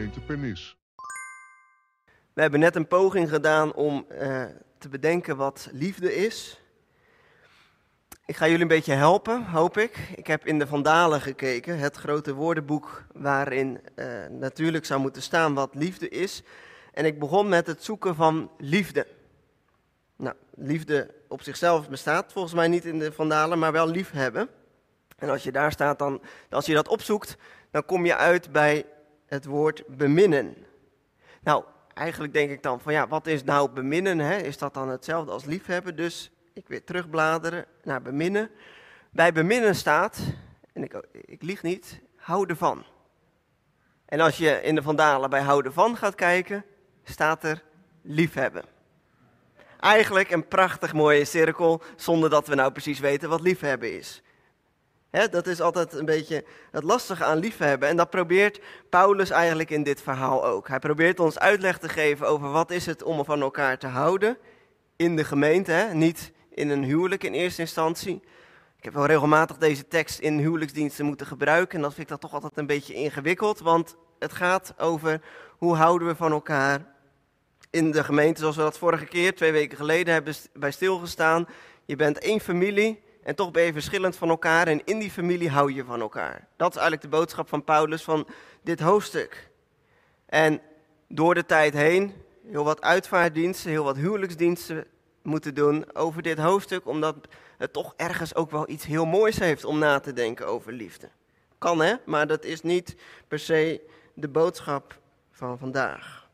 gemeente Pernis. We hebben net een poging gedaan om uh, te bedenken wat liefde is. Ik ga jullie een beetje helpen, hoop ik. Ik heb in de Vandalen gekeken, het grote woordenboek waarin uh, natuurlijk zou moeten staan wat liefde is. En ik begon met het zoeken van liefde. Nou, liefde op zichzelf bestaat volgens mij niet in de Vandalen, maar wel liefhebben. En als je daar staat, dan, als je dat opzoekt, dan kom je uit bij het woord beminnen. Nou, eigenlijk denk ik dan van ja, wat is nou beminnen? Hè? Is dat dan hetzelfde als liefhebben? Dus ik weer terugbladeren naar beminnen. Bij beminnen staat, en ik, ik lieg niet, houden van. En als je in de Vandalen bij houden van gaat kijken, staat er liefhebben. Eigenlijk een prachtig mooie cirkel, zonder dat we nou precies weten wat liefhebben is dat is altijd een beetje het lastige aan liefhebben. En dat probeert Paulus eigenlijk in dit verhaal ook. Hij probeert ons uitleg te geven over wat is het om van elkaar te houden in de gemeente. Niet in een huwelijk in eerste instantie. Ik heb wel regelmatig deze tekst in huwelijksdiensten moeten gebruiken. En dat vind ik dat toch altijd een beetje ingewikkeld. Want het gaat over hoe houden we van elkaar in de gemeente. Zoals we dat vorige keer, twee weken geleden, hebben bij stilgestaan. Je bent één familie. En toch ben je verschillend van elkaar en in die familie hou je van elkaar. Dat is eigenlijk de boodschap van Paulus van dit hoofdstuk. En door de tijd heen heel wat uitvaarddiensten, heel wat huwelijksdiensten moeten doen over dit hoofdstuk, omdat het toch ergens ook wel iets heel moois heeft om na te denken over liefde. Kan hè, maar dat is niet per se de boodschap van vandaag.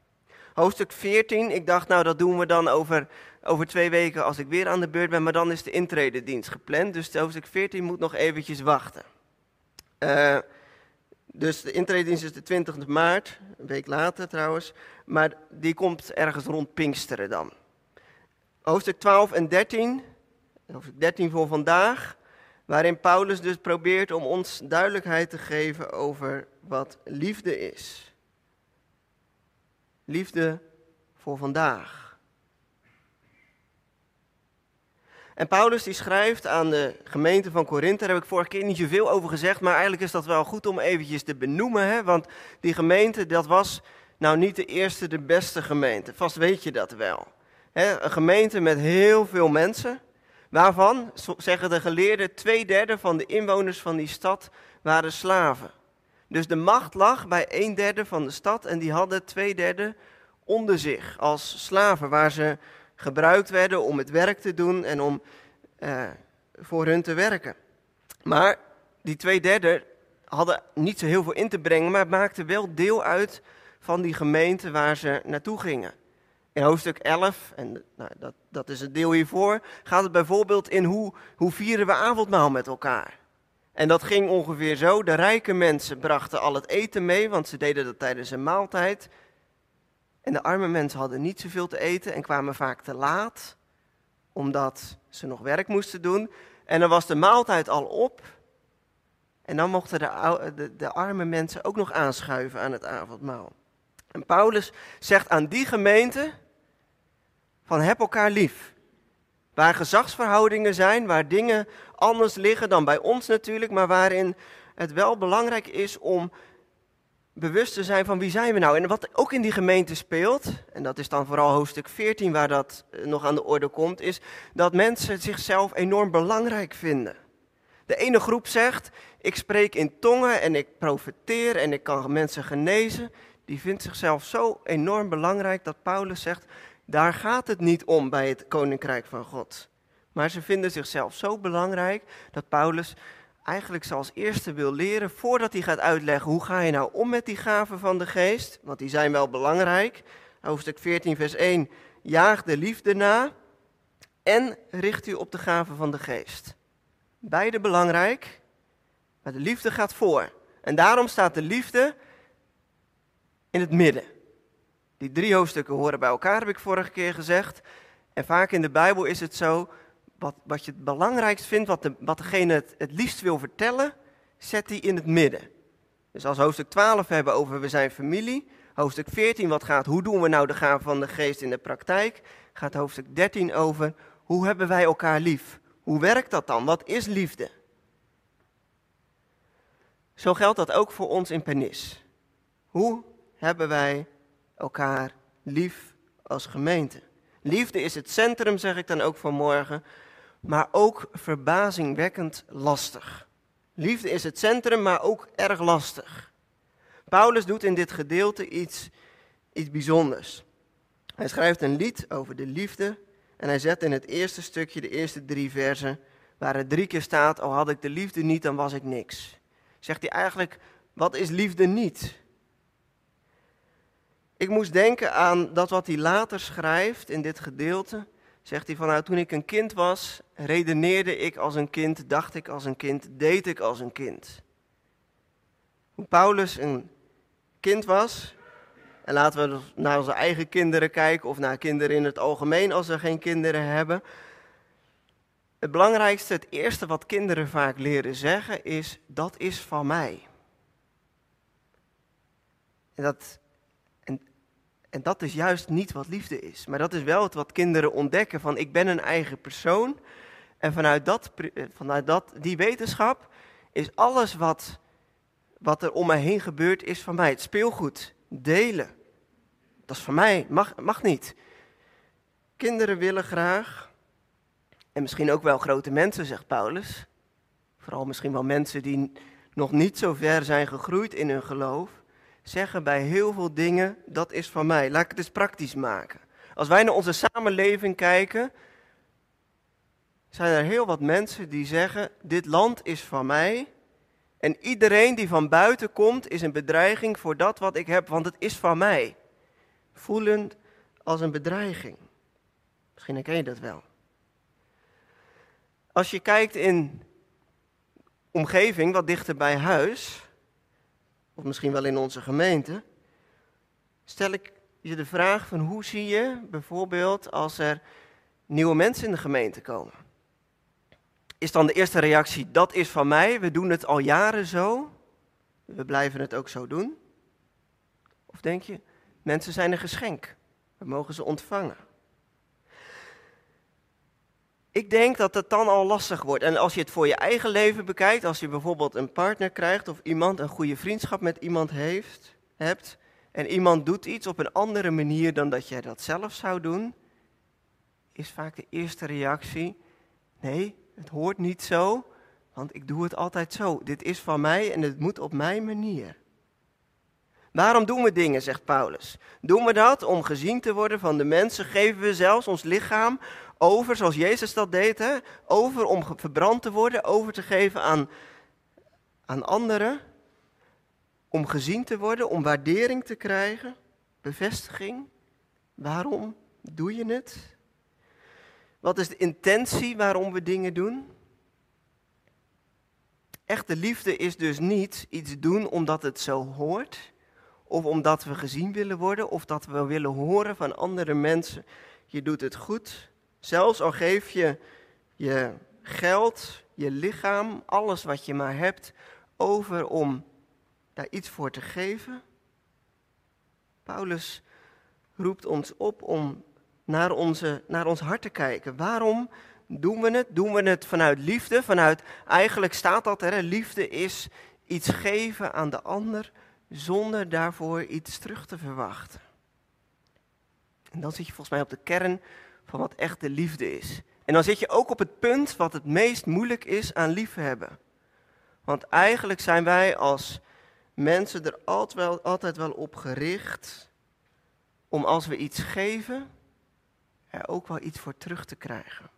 Hoofdstuk 14, ik dacht nou dat doen we dan over over twee weken als ik weer aan de beurt ben, maar dan is de intrededienst gepland. Dus hoofdstuk 14 moet nog eventjes wachten. Uh, dus de intrededienst is de 20 maart, een week later trouwens, maar die komt ergens rond Pinksteren dan. Hoofdstuk 12 en 13, hoofdstuk 13 voor vandaag, waarin Paulus dus probeert om ons duidelijkheid te geven over wat liefde is. Liefde voor vandaag. En Paulus die schrijft aan de gemeente van Korinthe, daar heb ik vorige keer niet zoveel over gezegd, maar eigenlijk is dat wel goed om eventjes te benoemen, hè? want die gemeente, dat was nou niet de eerste, de beste gemeente. Vast weet je dat wel. Hè? Een gemeente met heel veel mensen, waarvan, zeggen de geleerden, twee derde van de inwoners van die stad waren slaven. Dus de macht lag bij een derde van de stad en die hadden twee derde onder zich als slaven, waar ze gebruikt werden om het werk te doen en om uh, voor hun te werken. Maar die twee derde hadden niet zo heel veel in te brengen, maar maakten wel deel uit van die gemeente waar ze naartoe gingen. In hoofdstuk 11, en nou, dat, dat is het deel hiervoor, gaat het bijvoorbeeld in hoe, hoe vieren we avondmaal met elkaar. En dat ging ongeveer zo. De rijke mensen brachten al het eten mee, want ze deden dat tijdens een maaltijd. En de arme mensen hadden niet zoveel te eten en kwamen vaak te laat, omdat ze nog werk moesten doen. En dan was de maaltijd al op. En dan mochten de, de, de arme mensen ook nog aanschuiven aan het avondmaal. En Paulus zegt aan die gemeente van heb elkaar lief. Waar gezagsverhoudingen zijn, waar dingen anders liggen dan bij ons natuurlijk, maar waarin het wel belangrijk is om bewust te zijn van wie zijn we nou. En wat ook in die gemeente speelt, en dat is dan vooral hoofdstuk 14 waar dat eh, nog aan de orde komt, is dat mensen zichzelf enorm belangrijk vinden. De ene groep zegt, ik spreek in tongen en ik profeteer en ik kan mensen genezen. Die vindt zichzelf zo enorm belangrijk dat Paulus zegt, daar gaat het niet om bij het koninkrijk van God. Maar ze vinden zichzelf zo belangrijk dat Paulus eigenlijk als eerste wil leren, voordat hij gaat uitleggen hoe ga je nou om met die gaven van de geest, want die zijn wel belangrijk. Hoofdstuk 14, vers 1, jaag de liefde na en richt u op de gaven van de geest. Beide belangrijk, maar de liefde gaat voor. En daarom staat de liefde in het midden. Die drie hoofdstukken horen bij elkaar, heb ik vorige keer gezegd. En vaak in de Bijbel is het zo wat, wat je het belangrijkst vindt, wat, de, wat degene het, het liefst wil vertellen, zet die in het midden. Dus als hoofdstuk 12 hebben over we zijn familie, hoofdstuk 14 wat gaat, hoe doen we nou de gaven van de geest in de praktijk, gaat hoofdstuk 13 over hoe hebben wij elkaar lief. Hoe werkt dat dan? Wat is liefde? Zo geldt dat ook voor ons in Penis. Hoe hebben wij elkaar lief als gemeente. Liefde is het centrum, zeg ik dan ook vanmorgen, maar ook verbazingwekkend lastig. Liefde is het centrum, maar ook erg lastig. Paulus doet in dit gedeelte iets, iets bijzonders. Hij schrijft een lied over de liefde en hij zet in het eerste stukje, de eerste drie versen, waar het drie keer staat, al had ik de liefde niet, dan was ik niks. Zegt hij eigenlijk, wat is liefde niet? Ik moest denken aan dat wat hij later schrijft in dit gedeelte. Zegt hij van, nou, toen ik een kind was, redeneerde ik als een kind, dacht ik als een kind, deed ik als een kind. Hoe Paulus een kind was, en laten we naar onze eigen kinderen kijken of naar kinderen in het algemeen als ze geen kinderen hebben. Het belangrijkste, het eerste wat kinderen vaak leren zeggen is, dat is van mij. En dat, en dat is juist niet wat liefde is. Maar dat is wel het wat kinderen ontdekken van ik ben een eigen persoon. En vanuit, dat, vanuit dat, die wetenschap is alles wat, wat er om mij heen gebeurt, is van mij. Het speelgoed, delen. Dat is van mij, mag, mag niet. Kinderen willen graag, en misschien ook wel grote mensen, zegt Paulus. Vooral misschien wel mensen die nog niet zo ver zijn gegroeid in hun geloof. Zeggen bij heel veel dingen, dat is van mij. Laat ik het eens praktisch maken. Als wij naar onze samenleving kijken, zijn er heel wat mensen die zeggen, dit land is van mij. En iedereen die van buiten komt, is een bedreiging voor dat wat ik heb, want het is van mij voelend als een bedreiging. Misschien herken je dat wel. Als je kijkt in omgeving wat dichter bij huis, of misschien wel in onze gemeente, stel ik je de vraag van hoe zie je bijvoorbeeld als er nieuwe mensen in de gemeente komen? Is dan de eerste reactie, dat is van mij, we doen het al jaren zo, we blijven het ook zo doen? Of denk je, Mensen zijn een geschenk. We mogen ze ontvangen. Ik denk dat het dan al lastig wordt. En als je het voor je eigen leven bekijkt, als je bijvoorbeeld een partner krijgt of iemand een goede vriendschap met iemand heeft, hebt, en iemand doet iets op een andere manier dan dat jij dat zelf zou doen, is vaak de eerste reactie: nee, het hoort niet zo, want ik doe het altijd zo. Dit is van mij en het moet op mijn manier. Waarom doen we dingen, zegt Paulus? Doen we dat om gezien te worden van de mensen? Geven we zelfs ons lichaam over, zoals Jezus dat deed, hè? over om verbrand te worden, over te geven aan, aan anderen? Om gezien te worden, om waardering te krijgen, bevestiging? Waarom doe je het? Wat is de intentie waarom we dingen doen? Echte liefde is dus niet iets doen omdat het zo hoort of omdat we gezien willen worden, of dat we willen horen van andere mensen. Je doet het goed, zelfs al geef je je geld, je lichaam, alles wat je maar hebt, over om daar iets voor te geven. Paulus roept ons op om naar, onze, naar ons hart te kijken. Waarom doen we het? Doen we het vanuit liefde? Vanuit, eigenlijk staat dat er, liefde is iets geven aan de ander zonder daarvoor iets terug te verwachten. En dan zit je volgens mij op de kern van wat echt de liefde is. En dan zit je ook op het punt wat het meest moeilijk is aan liefhebben. Want eigenlijk zijn wij als mensen er altijd wel, altijd wel op gericht om als we iets geven, er ook wel iets voor terug te krijgen.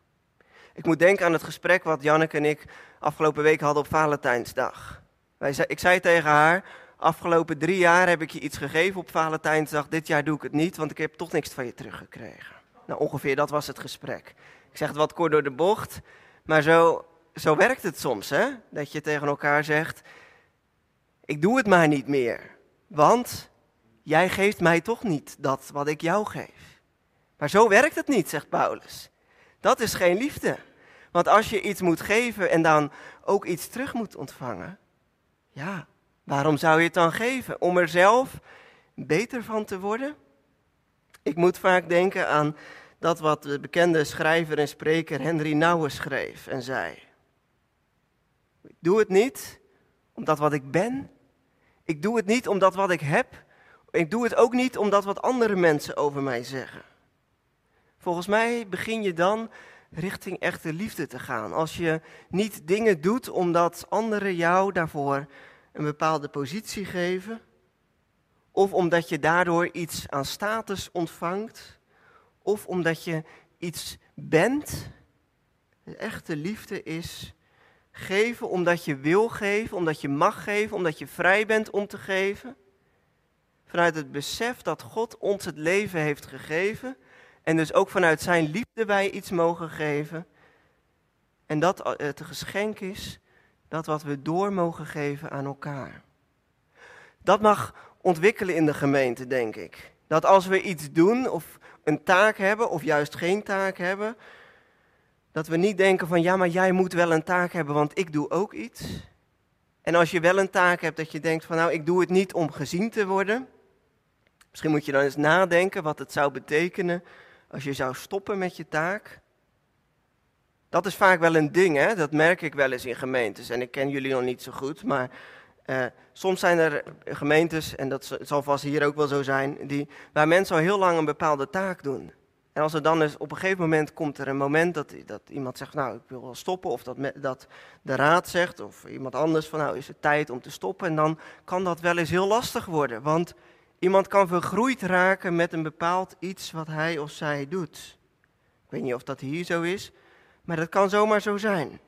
Ik moet denken aan het gesprek wat Janneke en ik afgelopen week hadden op Valentijnsdag. Wij, ik zei tegen haar, afgelopen drie jaar heb ik je iets gegeven op Valentijnsdag. Dit jaar doe ik het niet, want ik heb toch niks van je teruggekregen. Nou, ongeveer dat was het gesprek. Ik zeg het wat kort door de bocht, maar zo, zo werkt het soms, hè? Dat je tegen elkaar zegt, ik doe het maar niet meer, want jij geeft mij toch niet dat wat ik jou geef. Maar zo werkt het niet, zegt Paulus. Dat is geen liefde. Want als je iets moet geven en dan ook iets terug moet ontvangen, ja, Waarom zou je het dan geven? Om er zelf beter van te worden? Ik moet vaak denken aan dat wat de bekende schrijver en spreker Henry Nouwen schreef en zei. Ik doe het niet omdat wat ik ben. Ik doe het niet omdat wat ik heb, Ik doe het ook niet omdat wat andere mensen over mij zeggen. Volgens mij begin je dan richting echte liefde te gaan. Als je niet dingen doet omdat anderen jou daarvoor een bepaalde positie geven, of omdat je daardoor iets aan status ontvangt, of omdat je iets bent. Echte liefde is geven omdat je wil geven, omdat je mag geven, omdat je vrij bent om te geven. Vanuit het besef dat God ons het leven heeft gegeven en dus ook vanuit Zijn liefde wij iets mogen geven. En dat het geschenk is, dat wat we door mogen geven aan elkaar. Dat mag ontwikkelen in de gemeente, denk ik. Dat als we iets doen of een taak hebben of juist geen taak hebben, dat we niet denken van ja, maar jij moet wel een taak hebben, want ik doe ook iets. En als je wel een taak hebt, dat je denkt van nou, ik doe het niet om gezien te worden. Misschien moet je dan eens nadenken wat het zou betekenen als je zou stoppen met je taak. Dat is vaak wel een ding, hè? dat merk ik wel eens in gemeentes. En ik ken jullie nog niet zo goed, maar uh, soms zijn er gemeentes, en dat zal vast hier ook wel zo zijn, die, waar mensen al heel lang een bepaalde taak doen. En als er dan eens op een gegeven moment komt er een moment dat, dat iemand zegt, nou ik wil wel stoppen, of dat, dat de raad zegt, of iemand anders van nou is het tijd om te stoppen, en dan kan dat wel eens heel lastig worden, want iemand kan vergroeid raken met een bepaald iets wat hij of zij doet. Ik weet niet of dat hier zo is, maar dat kan zomaar zo zijn.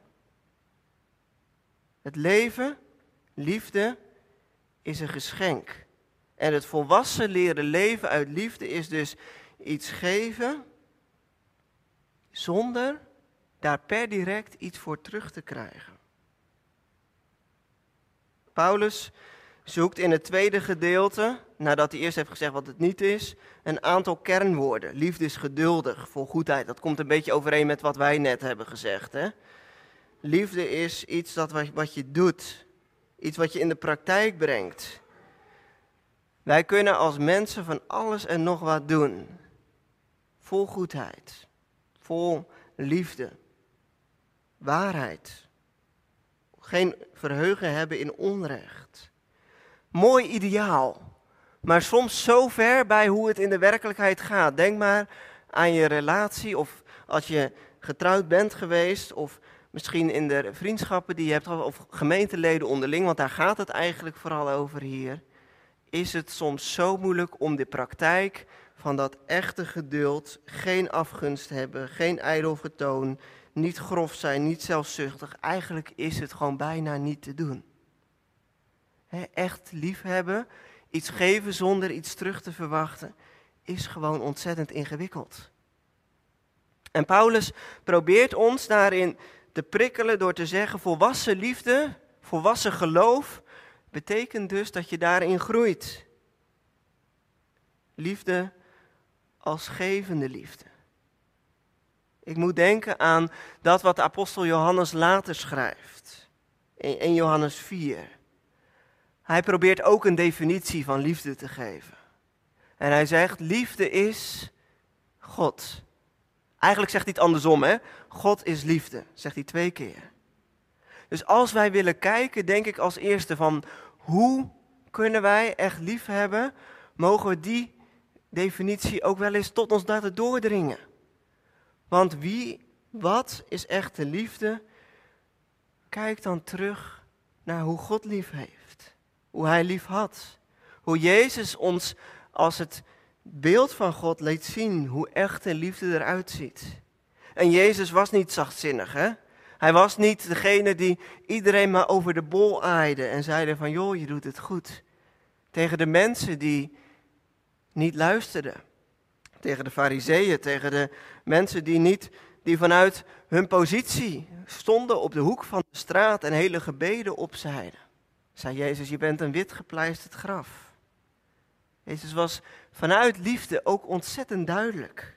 Het leven, liefde, is een geschenk. En het volwassen leren leven uit liefde is dus iets geven zonder daar per direct iets voor terug te krijgen. Paulus zoekt in het tweede gedeelte, nadat hij eerst heeft gezegd wat het niet is, een aantal kernwoorden. Liefde is geduldig, vol goedheid. Dat komt een beetje overeen met wat wij net hebben gezegd. Hè? Liefde is iets dat wat je doet, iets wat je in de praktijk brengt. Wij kunnen als mensen van alles en nog wat doen vol goedheid, vol liefde, waarheid. Geen verheugen hebben in onrecht. Mooi ideaal, maar soms zo ver bij hoe het in de werkelijkheid gaat. Denk maar aan je relatie of als je getrouwd bent geweest of misschien in de vriendschappen die je hebt of gemeenteleden onderling, want daar gaat het eigenlijk vooral over hier. Is het soms zo moeilijk om de praktijk van dat echte geduld, geen afgunst hebben, geen ijdel vertoon, niet grof zijn, niet zelfzuchtig. Eigenlijk is het gewoon bijna niet te doen. echt liefhebben, iets geven zonder iets terug te verwachten, is gewoon ontzettend ingewikkeld. En Paulus probeert ons daarin te prikkelen door te zeggen: volwassen liefde, volwassen geloof, betekent dus dat je daarin groeit. Liefde als gevende liefde. Ik moet denken aan dat wat de apostel Johannes later schrijft. In Johannes 4. Hij probeert ook een definitie van liefde te geven. En hij zegt, liefde is God. Eigenlijk zegt hij het andersom, hè? God is liefde, zegt hij twee keer. Dus als wij willen kijken, denk ik als eerste van hoe kunnen wij echt lief hebben, mogen we die definitie ook wel eens tot ons laten doordringen. Want wie, wat is echte liefde? Kijk dan terug naar hoe God lief heeft. Hoe hij lief had. Hoe Jezus ons als het beeld van God liet zien hoe echte liefde eruit ziet. En Jezus was niet zachtzinnig, hè? Hij was niet degene die iedereen maar over de bol aaide en zeide van joh, je doet het goed. Tegen de mensen die niet luisterden. Tegen de fariseeën, tegen de mensen die niet, die vanuit hun positie stonden op de hoek van de straat en hele gebeden opzeiden. Zei Jezus, je bent een wit gepleisterd graf. Jezus was vanuit liefde ook ontzettend duidelijk.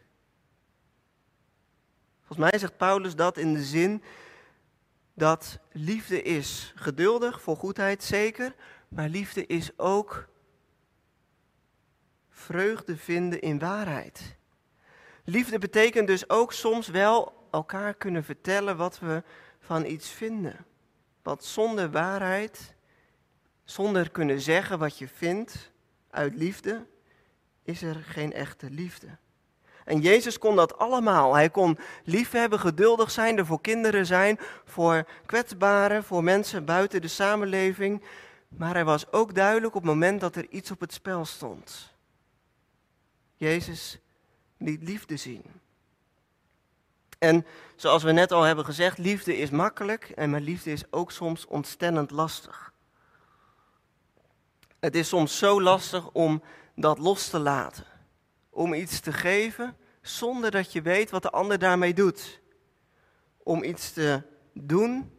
Volgens mij zegt Paulus dat in de zin dat liefde is geduldig, voor goedheid zeker, maar liefde is ook vreugde vinden in waarheid. Liefde betekent dus ook soms wel elkaar kunnen vertellen wat we van iets vinden. Want zonder waarheid, zonder kunnen zeggen wat je vindt, uit liefde, is er geen echte liefde. En Jezus kon dat allemaal. Hij kon liefhebben, geduldig zijn, er voor kinderen zijn, voor kwetsbaren, voor mensen buiten de samenleving. Maar hij was ook duidelijk op het moment dat er iets op het spel stond. Jezus liet liefde zien. En zoals we net al hebben gezegd, liefde is makkelijk en maar liefde is ook soms ontstellend lastig. Het is soms zo lastig om dat los te laten. Om iets te geven zonder dat je weet wat de ander daarmee doet. Om iets te doen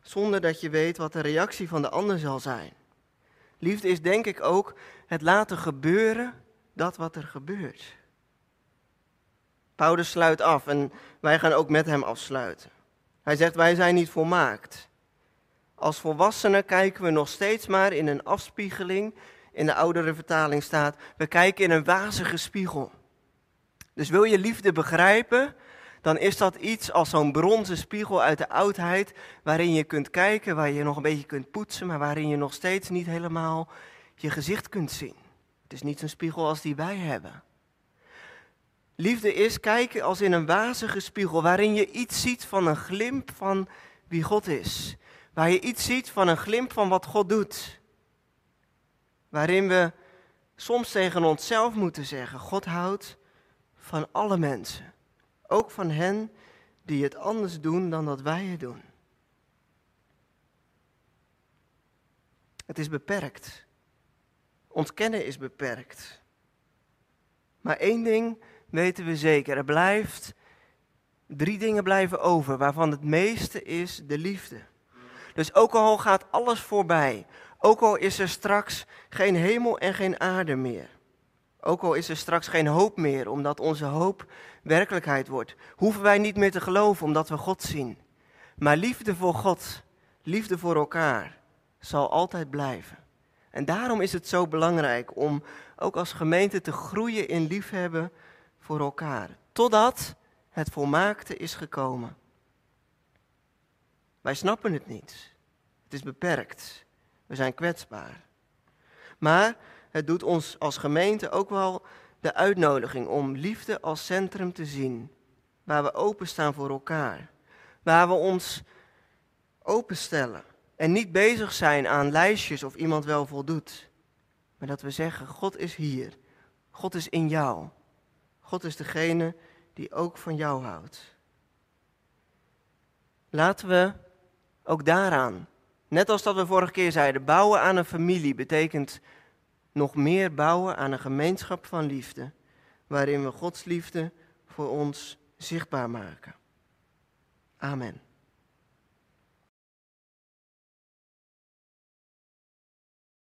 zonder dat je weet wat de reactie van de ander zal zijn. Liefde is denk ik ook het laten gebeuren dat wat er gebeurt. Paulus sluit af en wij gaan ook met hem afsluiten. Hij zegt, wij zijn niet volmaakt. Als volwassenen kijken we nog steeds maar in een afspiegeling. In de oudere vertaling staat, we kijken in een wazige spiegel. Dus wil je liefde begrijpen, dan is dat iets als zo'n bronzen spiegel uit de oudheid, waarin je kunt kijken, waar je nog een beetje kunt poetsen, maar waarin je nog steeds niet helemaal je gezicht kunt zien. Het is niet zo'n spiegel als die wij hebben. Liefde is kijken als in een wazige spiegel, waarin je iets ziet van een glimp van wie God is. Waar je iets ziet van een glimp van wat God doet. Waarin we soms tegen onszelf moeten zeggen: God houdt van alle mensen. Ook van hen die het anders doen dan dat wij het doen. Het is beperkt. Ons kennen is beperkt. Maar één ding weten we zeker. Er blijft, drie dingen blijven over, waarvan het meeste is de liefde. Dus ook al gaat alles voorbij, ook al is er straks geen hemel en geen aarde meer, ook al is er straks geen hoop meer, omdat onze hoop werkelijkheid wordt, hoeven wij niet meer te geloven omdat we God zien. Maar liefde voor God, liefde voor elkaar, zal altijd blijven. En daarom is het zo belangrijk om ook als gemeente te groeien in liefhebben voor elkaar. Totdat het volmaakte is gekomen. Wij snappen het niet. Het is beperkt. We zijn kwetsbaar. Maar het doet ons als gemeente ook wel de uitnodiging om liefde als centrum te zien. Waar we openstaan voor elkaar. Waar we ons openstellen. En niet bezig zijn aan lijstjes of iemand wel voldoet. Maar dat we zeggen, God is hier. God is in jou. God is degene die ook van jou houdt. Laten we ook daaraan, net als dat we vorige keer zeiden, bouwen aan een familie betekent nog meer bouwen aan een gemeenschap van liefde, waarin we Gods liefde voor ons zichtbaar maken. Amen.